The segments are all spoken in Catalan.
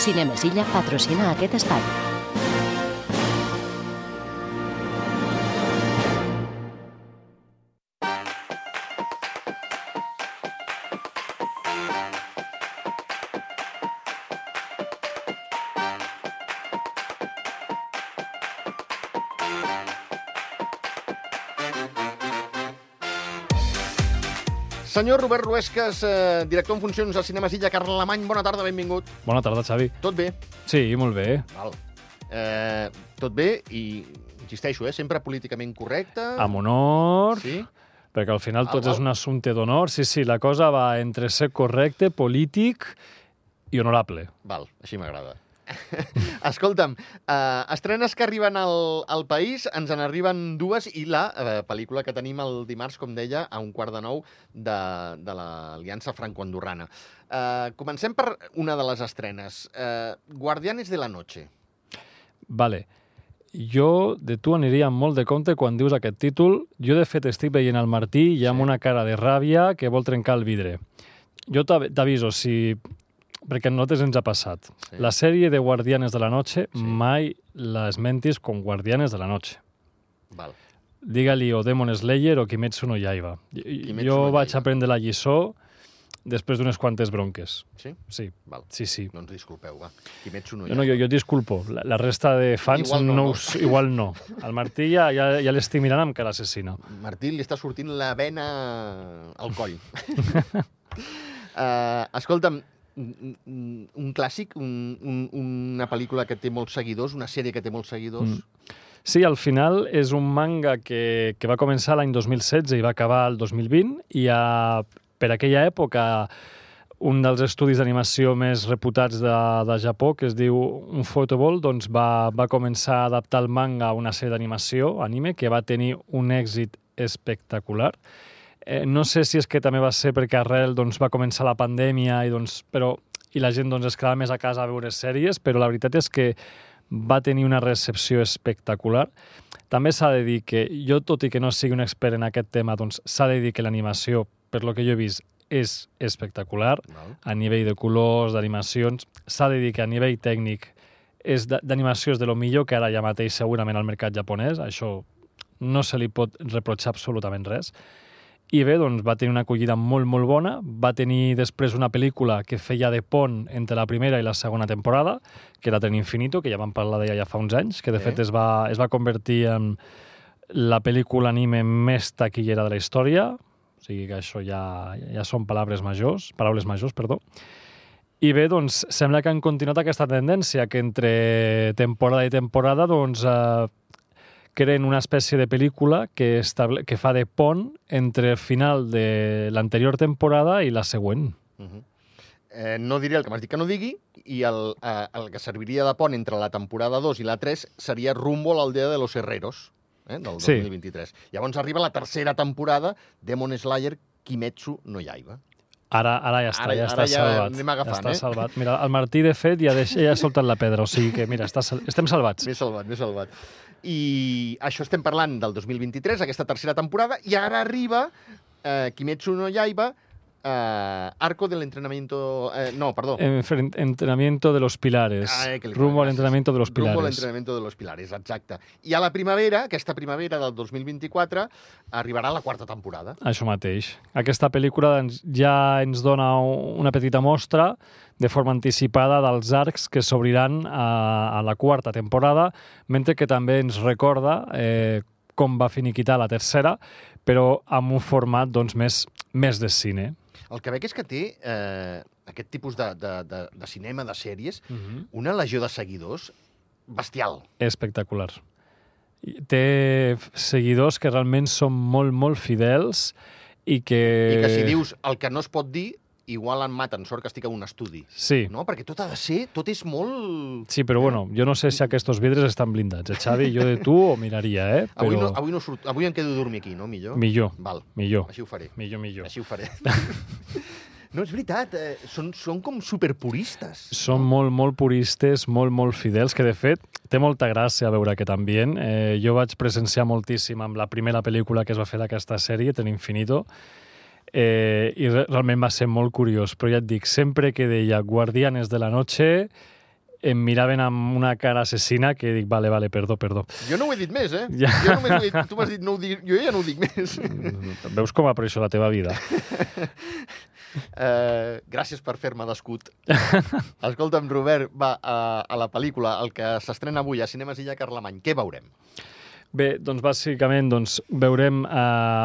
Cinemesilla patrocina aquest espai. Senyor Robert Ruesques, eh, director en funcions al Cinema Silla, Carles Alemany, bona tarda, benvingut. Bona tarda, Xavi. Tot bé? Sí, molt bé. Val. Eh, tot bé i, insisteixo, eh, sempre políticament correcte. Amb honor, Sí? perquè al final Ah, tot val. és un assumpte d'honor. Sí, sí, la cosa va entre ser correcte, polític i honorable. Val, així m'agrada. Escolta'm, eh, estrenes que arriben al, al país, ens en arriben dues, i la eh, pel·lícula que tenim el dimarts, com deia, a un quart de nou de, de l'Aliança Franco-Andorrana. Eh, comencem per una de les estrenes. Eh, Guardianes de la Noche. Vale. Jo de tu aniria molt de compte quan dius aquest títol. Jo, de fet, estic veient el Martí i amb Sí. una cara de ràbia que vol trencar el vidre. Jo t'av- t'aviso, si... perquè a nosaltres ens ha passat. Sí. La sèrie de Guardianes de la Noche Sí. mai la esmentis com Guardianes de la Noche. Val. Digue-li o Demon Slayer o Kimetsu no Yaiba. Kimetsu jo no vaig Yaiba. aprendre la lliçó després d'unes quantes bronques. Sí? Sí, Val. sí, sí. Doncs disculpeu, va. Kimetsu no hi Jo, no, jo, jo et disculpo. La, la resta de fans Igual no, no, no. us- igual no. El Martí ja, ja, ja l'estic mirant amb cara assassina. Martí li està sortint la vena al coll. uh, escolta'm, un, un- un clàssic, un, un, una pel·lícula que té molts seguidors, una sèrie que té molts seguidors. Mm. Sí, al final és un manga que, que va començar l'any 2016 i va acabar el 2020 i a, per aquella època un dels estudis d'animació més reputats de, de Japó, que es diu Ufotable, doncs va, va començar a adaptar el manga a una sèrie d'animació, anime, que va tenir un èxit espectacular. Eh, no sé si és que també va ser perquè arrel doncs, va començar la pandèmia i, doncs, però, i la gent doncs, es quedava més a casa a veure sèries, però la veritat és que va tenir una recepció espectacular. També s'ha de dir que jo, tot i que no sigui un expert en aquest tema, doncs s'ha de dir que l'animació, per lo que jo he vist, és espectacular Val. a nivell de colors, d'animacions. S'ha de dir que a nivell tècnic és d'animació és de lo millor que ara ja mateix segurament al mercat japonès. Això no se li pot reprotxar absolutament res. I bé, doncs va tenir una acollida molt, molt bona. Va tenir després una pel·lícula que feia de pont entre la primera i la segona temporada, que era Tren Infinito, que ja vam parlar d'ella ja fa uns anys, que de Sí. fet es va, es va convertir en la pel·lícula anime més taquillera de la història, o sigui que això ja, ja són paraules majors, paraules majors, perdó. I bé, doncs, sembla que han continuat aquesta tendència, que entre temporada i temporada, doncs, eh, creen una espècie de pel·lícula que, estable, que fa de pont entre el final de l'anterior temporada i la següent. Uh -huh. eh, no diré el que m'has dit que no digui, i el, eh, el que serviria de pont entre la temporada 2 i la 3 seria Rumbo a l'aldea de los Herreros, eh, del Sí. 2023. Llavors arriba la tercera temporada, Demon Slayer, Kimetsu no Yaiba. Ara, ara ja està, Ara- ja ara està ja salvat. anem agafant, ja està eh? salvat. Mira, el Martí, de fet, ja, deix, ja ha soltat la pedra, o sigui que, mira, està, estem salvats. M'he salvat, m'he salvat. I això estem parlant del 2023, aquesta tercera temporada, i ara arriba eh, Kimetsu no Yaiba, eh, Arco del entrenamiento... Eh, no, perdó. Enfren- Entrenamiento de los pilares. Ah, eh, Rumbo al entrenamiento de los Rumbo al pilares. entrenamiento de los pilares, exacte. I a la primavera, aquesta primavera del 2024, arribarà la quarta temporada. Això mateix. Aquesta pel·lícula ens, ja ens dona una petita mostra de forma anticipada dels arcs que s'obriran a, a la quarta temporada, mentre que també ens recorda eh, com va finiquitar la tercera, però amb un format doncs, més, més de cine. El que veig és que té eh, aquest tipus de, de, de, de cinema, de sèries, Mm -hmm. una legió de seguidors bestial. Espectacular. Té seguidors que realment són molt, molt fidels i que... I que si dius el que no es pot dir, igual en maten, sort que estic en un estudi. Sí, No? Perquè tot ha de ser, tot és molt... Sí, però bueno, jo no sé si aquests vidres estan blindats. Eh, Xavi, jo de tu ho miraria, eh? Però Avui, no, avui, no surt, avui em quedo a dormir aquí, no? Millor? millor, Val, millor, així ho faré. millor, millor. Així ho faré. no, és veritat, eh, són, són com superpuristes. Són molt, molt puristes, molt, molt fidels, que de fet té molta gràcia veure aquest ambient. Eh, jo vaig presenciar moltíssim amb la primera pel·lícula que es va fer d'aquesta sèrie, Ten Infinito, eh, i re realment va ser molt curiós. Però ja et dic, sempre que deia Guardianes de la Noche, em miraven amb una cara assassina que dic, vale, vale, perdó, perdó. Jo no ho he dit més, eh? Ja. Jo només ho he dit, tu m'has dit, no ho dic, jo ja no ho dic més. Veus com això la teva vida? Uh, gràcies per fer-me d'escut. Escolta'm, Robert, va, a, a la pel·lícula, el que s'estrena avui a Cinemes Illa Carlemany, què veurem? Bé, doncs bàsicament doncs, veurem eh,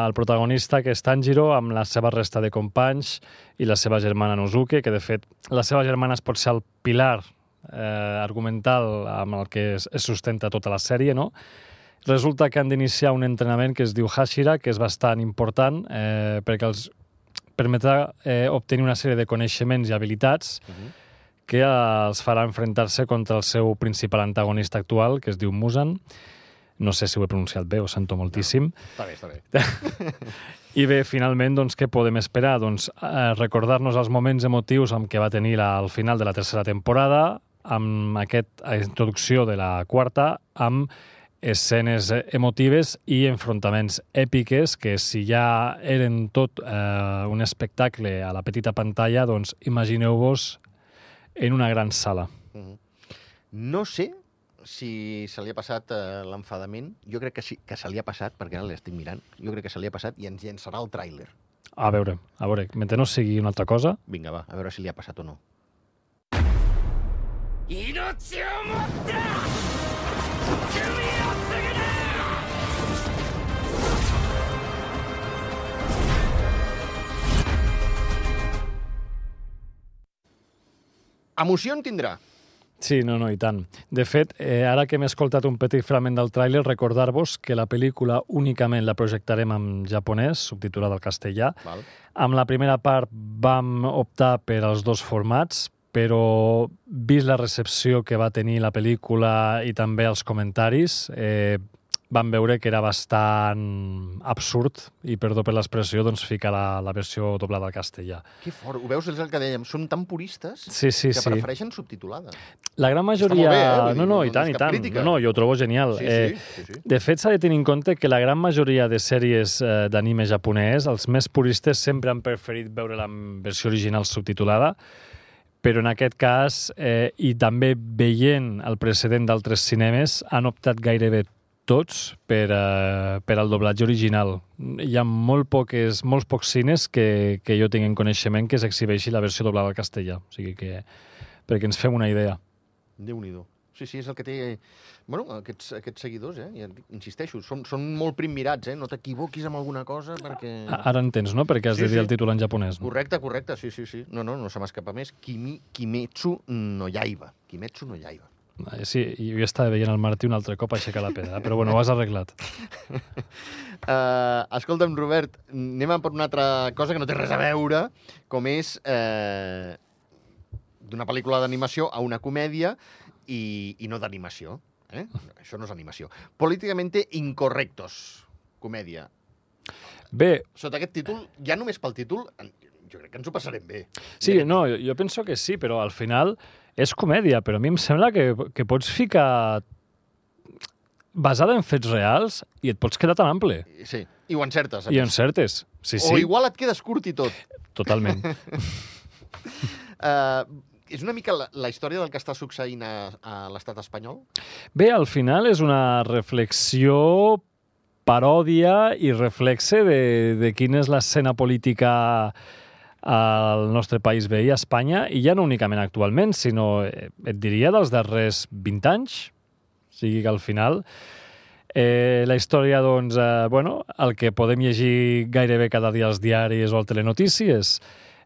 el protagonista, que és Tanjiro, amb la seva resta de companys i la seva germana Nozuke, que de fet la seva germana es pot ser el pilar eh, argumental amb el que es, es sustenta tota la sèrie, no? Resulta que han d'iniciar un entrenament que es diu Hashira, que és bastant important eh, perquè els permetrà eh, obtenir una sèrie de coneixements i habilitats Uh -huh. que els farà enfrontar-se contra el seu principal antagonista actual, que es diu Musan. No sé si ho he pronunciat bé, ho sento moltíssim. Està bé, està bé. I bé, finalment, doncs, què podem esperar? Doncs eh, recordar-nos els moments emotius amb què va tenir la, al final de la tercera temporada, amb aquesta introducció de la quarta, amb escenes eh, emotives i enfrontaments èpiques que si ja eren tot eh, un espectacle a la petita pantalla, doncs imagineu-vos en una gran sala. -huh. No sé si se li ha passat eh, l'enfadament. Jo crec que sí, que se li ha passat, perquè ara l'estic mirant. Jo crec que se li ha passat i ens llençarà el tràiler. A veure, a veure, mentre no sigui una altra cosa, Vinga, va, a veure si li ha passat o no. 命をもって首を継ぐな Emoció en tindrà. Sí, no, no, i tant. De fet, eh, ara que m'he escoltat un petit fragment del tràiler, recordar-vos que la pel·lícula únicament la projectarem en japonès, subtitulada al castellà. Val? Amb la primera part vam optar per als dos formats, però vist la recepció que va tenir la pel·lícula i també els comentaris, eh, vam veure que era bastant absurd, i perdó per l'expressió, doncs ficar la, la versió doblada al castellà. Que fort. Ho veus? És el que dèiem. Són tan puristes Sí, sí, que sí. prefereixen subtitulada. La gran majoria... bé, eh? No, no, i tant, i tant. crítica. No, no, jo ho trobo genial. Sí, eh, sí, sí, sí. De fet, s'ha de tenir en compte que la gran majoria de sèries eh, d'anime japonès, els més puristes sempre han preferit veure-la en versió original subtitulada, però en aquest cas, eh, i també veient el precedent d'altres cinemes, han optat gairebé tots per, eh, per al doblatge original. Hi ha molt poques, molts pocs cines que, que jo tinc en coneixement que s'exhibeixi la versió doblada al castellà. O sigui que, perquè ens fem una idea. Déu-n'hi-do. Sí, sí, és el que té... Bueno, aquests, aquests seguidors, eh? Ja insisteixo, són, són molt primmirats, eh? No t'equivoquis amb alguna cosa perquè... A- Ara entens, no? Perquè has Sí, de dir sí. el títol en japonès. No? Correcte, correcte, sí, sí, sí. No, no, no se m'escapa més. Kimi, Kimetsu no Yaiba. Kimetsu no Yaiba. Eh, Sí, jo estava veient el Martí un altre cop aixecar la pedra, però bueno, ho has arreglat. Uh, escolta'm, Robert, anem per una altra cosa que no té res a veure, com és uh, d'una pel·lícula d'animació a una comèdia i, i no d'animació. Eh? Això no és animació. Políticamente incorrectos, comèdia. Bé, Sota aquest títol, ja només pel títol, jo crec que ens ho passarem bé. sí, no, jo penso que sí, però al final és comèdia, però a mi em sembla que, que pots ficar basada en fets reals i et pots quedar tan ample. Sí, i ho encertes. I encertes. Sí, O sí, igual et quedes curt i tot. totalment. Uh, és una mica la, la història del que està succeint a, a l'estat espanyol? Bé, al final és una reflexió, paròdia i reflexe de, de quina és l'escena política al nostre país veí, a Espanya, i ja no únicament actualment, sinó, eh, et diria, dels darrers 20 anys. O sigui que al final eh, la història, doncs, eh, bueno, el que podem llegir gairebé cada dia als diaris o al telenotícies,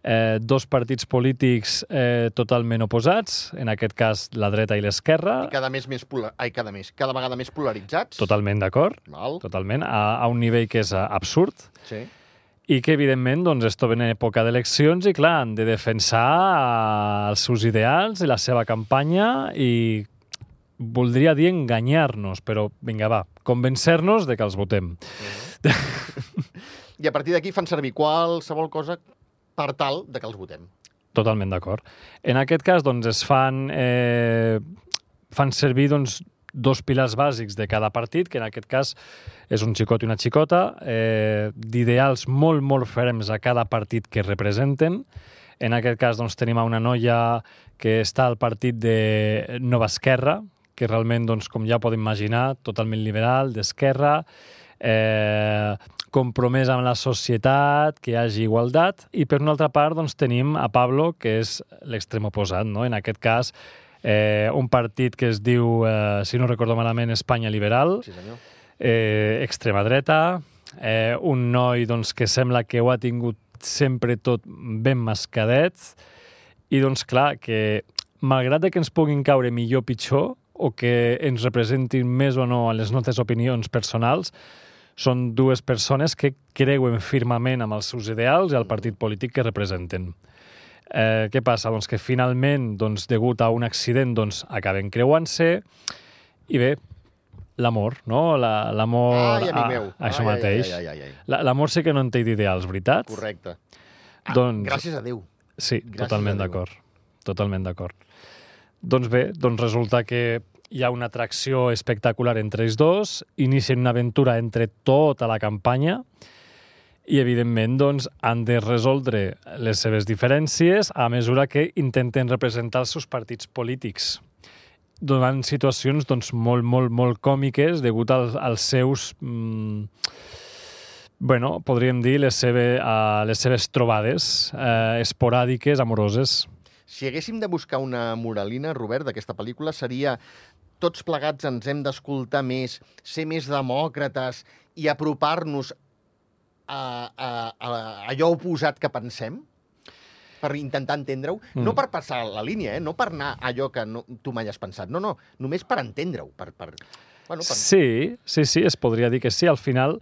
eh, dos partits polítics eh, totalment oposats, en aquest cas la dreta i l'esquerra, I cada mes més polar... Ai, cada mes, cada vegada més polaritzats? totalment d'acord, totalment, a, a un nivell que és eh, absurd, Sí. I que, evidentment, doncs, es troben en època d'eleccions i, clar, han de defensar eh, els seus ideals i la seva campanya i voldria dir enganyar-nos, però vinga, va, convencer-nos de que els votem. I a partir d'aquí fan servir qualsevol cosa per tal de que els votem. Totalment d'acord. En aquest cas, doncs, es fan, eh, fan servir doncs, dos pilars bàsics de cada partit, que en aquest cas és un xicot i una xicota, eh, d'ideals molt, molt ferms a cada partit que representen. En aquest cas doncs, tenim a una noia que està al partit de Nova Esquerra, que realment, doncs, com ja podem imaginar, totalment liberal, d'esquerra, eh, compromès amb la societat, que hi hagi igualtat, i per una altra part doncs, tenim a Pablo, que és l'extrem oposat. No? En aquest cas, eh, un partit que es diu, eh, si no recordo malament, Espanya Liberal, Sí, senyor. eh, extrema dreta, eh, un noi doncs, que sembla que ho ha tingut sempre tot ben mascadet, i doncs clar, que malgrat que ens puguin caure millor o pitjor, o que ens representin més o no en les nostres opinions personals, són dues persones que creuen firmament amb els seus ideals i el partit polític que representen. Eh, què passa? Doncs que finalment, doncs, degut a un accident, doncs, acaben creuant-se i bé, l'amor, no? La- L'amor... Ai, amic meu. a això Ai, mateix. La- L'amor sí que no en té d'ideals, veritat? Correcte. Ah, Doncs- Gràcies a Déu. Sí, Gràcies totalment d'acord. Totalment d'acord. Doncs bé, doncs resulta que hi ha una atracció espectacular entre ells dos, inicien una aventura entre tota la campanya i, evidentment, doncs, han de resoldre les seves diferències a mesura que intenten representar els seus partits polítics donant situacions doncs, molt, molt, molt còmiques degut als, als seus... Mm, bueno, podríem dir les, seva, uh, les seves trobades eh, esporàdiques, amoroses. Si haguéssim de buscar una moralina, Robert, d'aquesta pel·lícula, seria tots plegats ens hem d'escoltar més, ser més demòcrates i apropar-nos a, a, a allò oposat que pensem? per intentar entendre-ho, mm. no per passar la línia, eh? no per anar a allò que no, tu mai has pensat, no, no, només per entendre-ho, per, per, bueno, per... Sí, sí, sí, es podria dir que sí. Al final,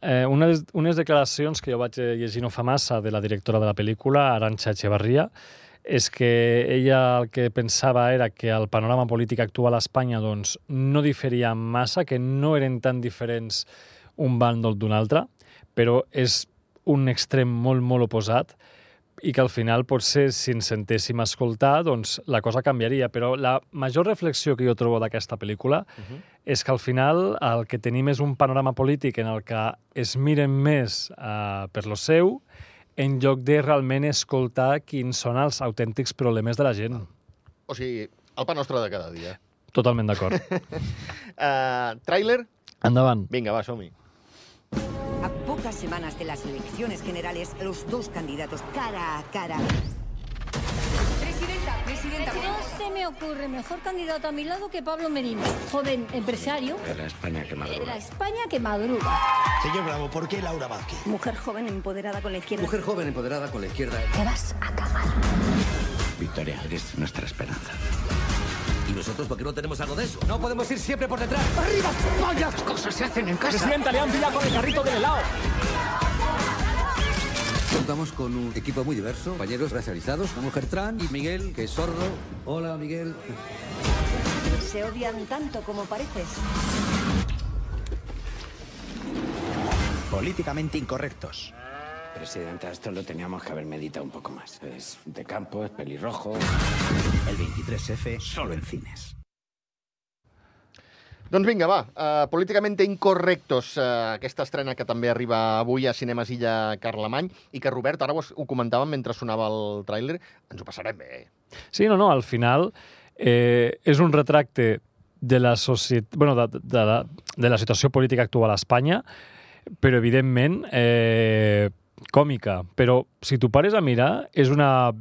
eh, unes, unes declaracions que jo vaig llegir no fa massa de la directora de la pel·lícula, Arantxa Echevarria, és que ella el que pensava era que el panorama polític actual a Espanya doncs, no diferia massa, que no eren tan diferents un bàndol d'un altre, però és un extrem molt, molt oposat i que al final potser si ens sentéssim a escoltar doncs la cosa canviaria, però la major reflexió que jo trobo d'aquesta pel·lícula uh -huh. és que al final el que tenim és un panorama polític en el que es miren més uh, per lo seu en lloc de realment escoltar quins són els autèntics problemes de la gent. O sigui, el pa nostre de cada dia. Totalment d'acord. Uh, tràiler? Endavant. Vinga, va, som-hi. Semanas de las elecciones generales, los dos candidatos cara a cara. Presidenta, presidenta. No se me ocurre mejor candidato a mi lado que Pablo Merino, joven empresario De la España que de madruga. la España que madruga. Señor Bravo, ¿por qué Laura Vázquez? Mujer joven empoderada con la izquierda. Mujer joven empoderada con la izquierda. Te vas a cagar. Victoria, eres nuestra esperanza. ¿Y nosotros por qué no tenemos algo de eso? No podemos ir siempre por detrás. Presidenta, le han pillado con el carrito del helado. Contamos con un equipo muy diverso, compañeros racializados, una mujer trans y Miguel, que es sordo. Hola, Miguel. Se odian tanto como pareces. Políticamente incorrectos. Presidenta, esto lo teníamos que haber meditado un poco más. Es de campo, es pelirrojo. El 23F solo en cines. Doncs vinga, va, uh, políticament incorrectos, uh, aquesta estrena que també arriba avui a Cinemes Illa Carlemany i que, Robert, ara ho, ho comentàvem mentre sonava el tràiler, ens ho passarem bé. Sí, no, no, al final eh, és un retracte de la, bueno, de, de, la, de la situació política actual a Espanya, però evidentment eh, còmica. Però si tu pares a mirar, és una...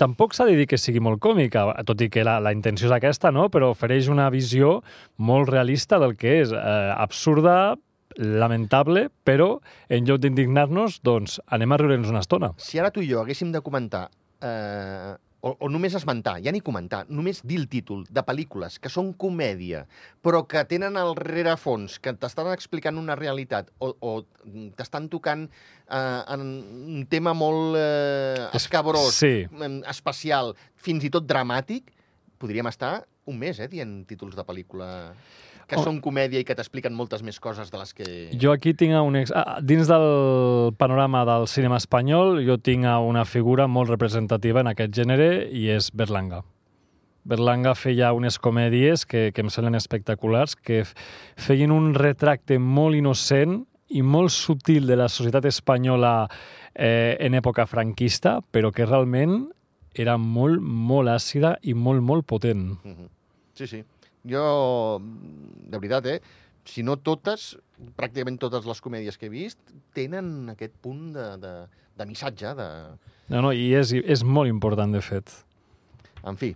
Tampoc s'ha de dir que sigui molt còmica, tot i que la, la intenció és aquesta, no? però ofereix una visió molt realista del que és. Eh, absurda, lamentable, però en lloc d'indignar-nos, doncs anem a riure'ns una estona. Si ara tu i jo haguéssim de comentar, eh, o, o només esmentar, ja ni comentar, només dir el títol de pel·lícules que són comèdia, però que tenen el rerefons, que t'estan explicant una realitat o, o t'estan tocant eh, en un tema molt eh, escabrós, Sí. especial, fins i tot dramàtic, podríem estar un mes eh, dient títols de pel·lícula que Oh. són comèdia i que t'expliquen moltes més coses de les que... Jo aquí tinc un ex... ah, dins del panorama del cinema espanyol, jo tinc una figura molt representativa en aquest gènere i és Berlanga. Berlanga feia unes comèdies que, que em semblen espectaculars, que feien un retracte molt innocent i molt sutil de la societat espanyola eh, en època franquista, però que realment era molt, molt àcida i molt, molt potent. Mhm. Sí, sí. Jo, de veritat, eh? Si no totes, pràcticament totes les comèdies que he vist, tenen aquest punt de, de, de missatge, de... No, no, i és, és molt important, de fet. En fi.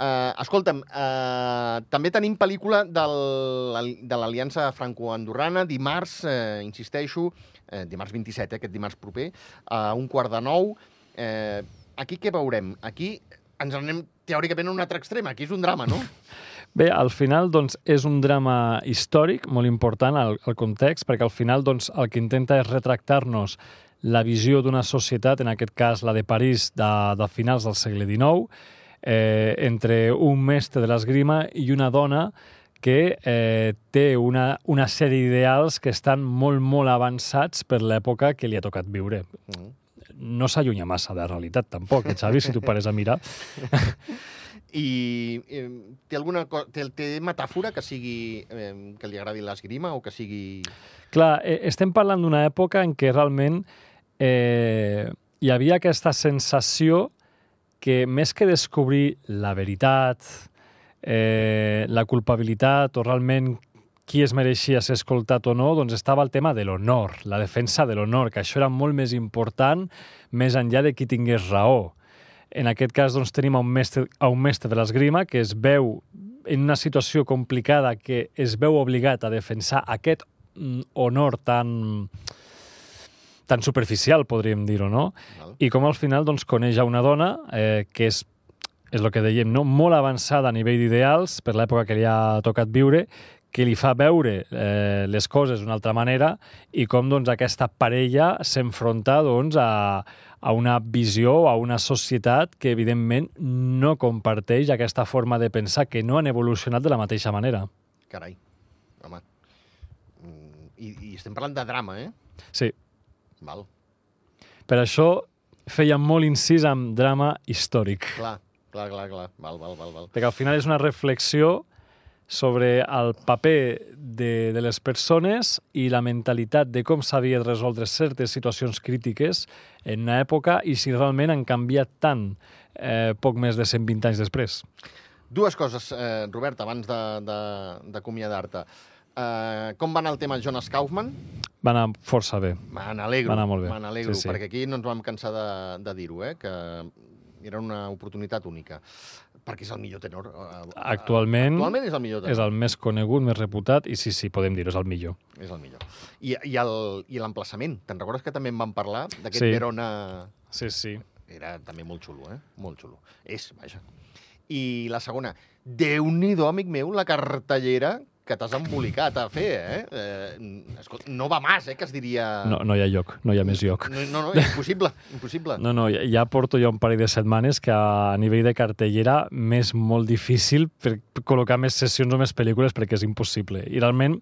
Uh, escolta'm, uh, també tenim pel·lícula del, de l'Aliança Franco-Andorrana, dimarts, uh, insisteixo, uh, dimarts 27, eh, aquest dimarts proper, a un quart de nou. Uh, aquí què veurem? Aquí ens anem teòricament a un altre extrem. Aquí és un drama, no? Bé, al final doncs, és un drama històric molt important al, al context, perquè al final doncs, el que intenta és retractar-nos la visió d'una societat, en aquest cas la de París de, de finals del segle XIX, eh, entre un mestre de l'esgrima i una dona que eh, té una, una sèrie d'ideals que estan molt, molt avançats per l'època que li ha tocat viure. Mm. No s'allunya massa de la realitat, tampoc, eh, Xavi, si tu pares a mirar. I eh, té alguna té, té metàfora que sigui eh, que li agradi l'esgrima o que sigui... Clar, eh, estem parlant d'una època en què realment eh, hi havia aquesta sensació que més que descobrir la veritat, eh, la culpabilitat o realment qui es mereixia ser escoltat o no, doncs estava el tema de l'honor, la defensa de l'honor, que això era molt més important més enllà de qui tingués raó. En aquest cas doncs, tenim a un mestre, a un mestre de l'esgrima que es veu en una situació complicada que es veu obligat a defensar aquest mm, honor tan tan superficial, podríem dir-ho, no? Val. I com al final doncs, coneix a una dona eh, que és, és el que dèiem, no? molt avançada a nivell d'ideals per l'època que li ha tocat viure, que li fa veure eh, les coses d'una altra manera i com doncs, aquesta parella s'enfronta doncs, a, a una visió, a una societat que evidentment no comparteix aquesta forma de pensar, que no han evolucionat de la mateixa manera. Carai, home. Mm, I, I estem parlant de drama, eh? Sí, Val. per això feia molt incís amb drama històric. Clar, clar, clar, clar. Val, val, val, val. perquè al final és una reflexió sobre el paper de, de les persones i la mentalitat de com s'havia de resoldre certes situacions crítiques en una època i si realment han canviat tant eh, poc més de 120 anys després. Dues coses, eh, Robert, abans de- de- d'acomiadar-te. Eh, com va anar el tema Jonas Kaufman? Va anar força bé. Me n'alegro. Va anar molt bé. Me n'alegro, Sí, sí. perquè aquí no ens vam cansar de, de dir-ho, eh, que era una oportunitat única. Perquè és el millor tenor. eh, eh, Actualment, Actualment és el millor tenor. és el més conegut, més reputat, i sí, sí, podem dir-ho, és el millor. És el millor. I, i l'emplaçament. Te'n recordes que també en vam parlar? D'aquest Sí. Verona... Sí, sí. Era també molt xulo, eh? Molt xulo. És, vaja. I la segona, Déu-n'hi-do, amic meu, la cartellera que t'has embolicat a fer, eh? eh escolta, no va más, eh, que es diria... No, no hi ha lloc, no hi ha més lloc. no, no, no impossible, impossible. No, no, ja, ja porto ja un parell de setmanes que a nivell de cartellera m'és molt difícil per col·locar més sessions o més pel·lícules perquè és impossible. I realment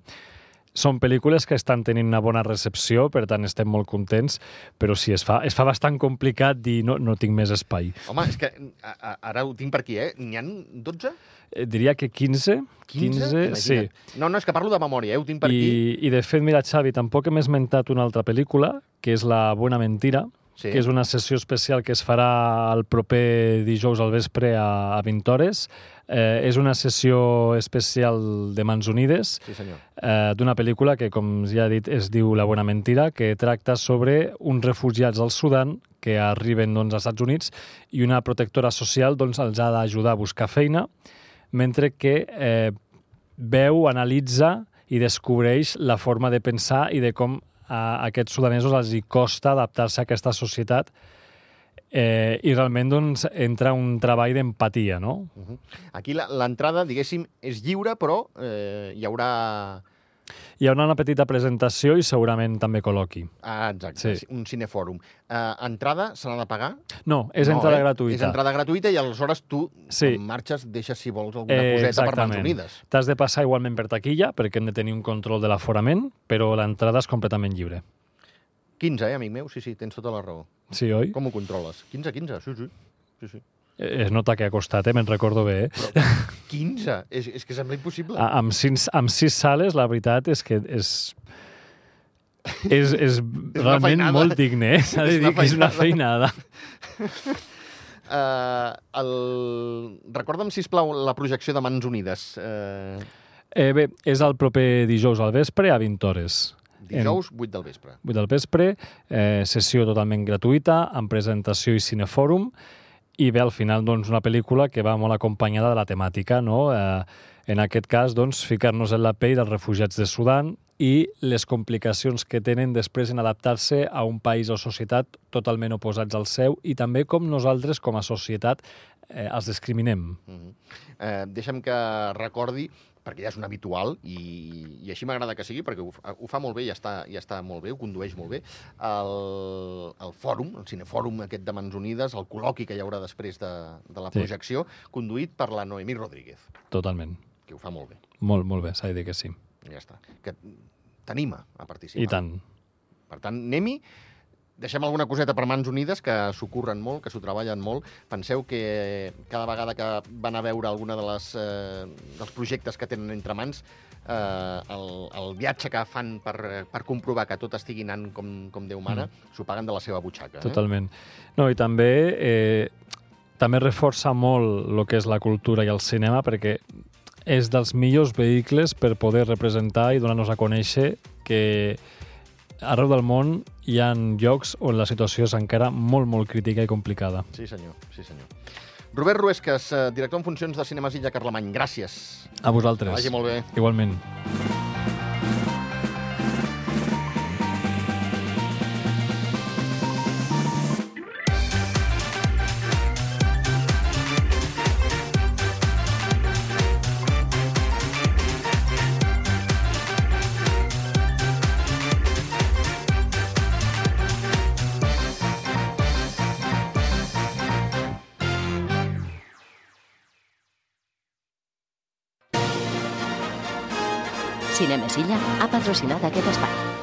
són pel·lícules que estan tenint una bona recepció, per tant estem molt contents, però sí, es fa, es fa bastant complicat dir no, no tinc més espai. Home, és que a, a, ara ho tinc per aquí, eh? N'hi han 12? Eh, diria que 15, 15, sí. Imagina't. No, no, és que parlo de memòria, eh? Ho tinc per aquí. I, I de fet, mira, Xavi, tampoc hem esmentat una altra pel·lícula, que és La Buena Mentira, Sí. que és una sessió especial que es farà el proper dijous al vespre a, a 20 hores. Eh, és una sessió especial de Mans Unides, Sí, senyor. eh, d'una pel·lícula que, com ja he dit, es diu La Buena Mentira, que tracta sobre uns refugiats al Sudan que arriben doncs, als Estats Units i una protectora social doncs, els ha d'ajudar a buscar feina, mentre que eh, veu, analitza i descobreix la forma de pensar i de com a aquests sudanesos els hi costa adaptar-se a aquesta societat eh, i realment doncs, entra un treball d'empatia, no? Aquí l'entrada, diguéssim, és lliure, però eh, hi haurà... Hi haurà una petita presentació i segurament també col·loqui. Ah, exacte, Sí. un cinefòrum. Eh, entrada se n'ha de pagar? No, és entrada eh? gratuïta. És entrada gratuïta i aleshores tu, Sí. marxes, deixes, si vols, alguna Eh, coseta per Mans exactament. Unides. T'has de passar igualment per taquilla perquè hem de tenir un control de l'aforament, però l'entrada és completament lliure. 15, eh, amic meu? Sí, sí, tens tota la raó. Sí, oi? Com ho controles? 15, 15, sí, sí. sí, sí. Eh, Es nota que ha costat, eh? me'n recordo bé. Eh? 15? És, és que sembla impossible. A- amb, sis, amb sis sales, la veritat és que és, és, és realment feinada. molt digne, eh? S'ha de És una dir que és una feinada. Uh, el... Recorda'm, si plau la projecció de Mans Unides. Uh, Eh, bé, és el proper dijous al vespre a 20 hores. dijous, 8 del vespre. 8 del vespre, eh, sessió totalment gratuïta, amb presentació i cinefòrum, i bé, al final, doncs, una pel·lícula que va molt acompanyada de la temàtica, no? Eh, en aquest cas, doncs, ficar-nos en la pell dels refugiats de Sudan i les complicacions que tenen després en adaptar-se a un país o societat totalment oposats al seu i també com nosaltres, com a societat, eh, els discriminem. Uh -huh. uh, deixa'm que recordi perquè ja és un habitual i, i així m'agrada que sigui perquè ho, ho fa molt bé i està, i està molt bé, ho condueix molt bé el, el fòrum, el cinefòrum aquest de Mans Unides, el col·loqui que hi haurà després de, de la Sí. projecció, conduït per la Noemí Rodríguez, Totalment. que ho fa molt bé, Molt, molt bé, s'ha de dir que sí. ja està. Que t'anima a participar. I tant. Per tant, anem-hi. Deixem alguna coseta per Mans Unides, que s'ho curren molt, que s'ho treballen molt. Penseu que cada vegada que van a veure alguna de les, eh, dels projectes que tenen entre mans, eh, el, el viatge que fan per, per comprovar que tot estigui anant com, com Déu mana, mm. s'ho paguen de la seva butxaca. Totalment. No, i també eh, també reforça molt el que és la cultura i el cinema perquè és dels millors vehicles per poder representar i donar-nos a conèixer que arreu del món hi ha llocs on la situació és encara molt, molt crítica i complicada. Sí, senyor. Sí, senyor. Robert Ruesques, eh, director en funcions de Cinemes Illa Carlemany. Gràcies. A vosaltres. Que vagi molt bé. Igualment. Cinemesilla ha patrocinat aquest espai.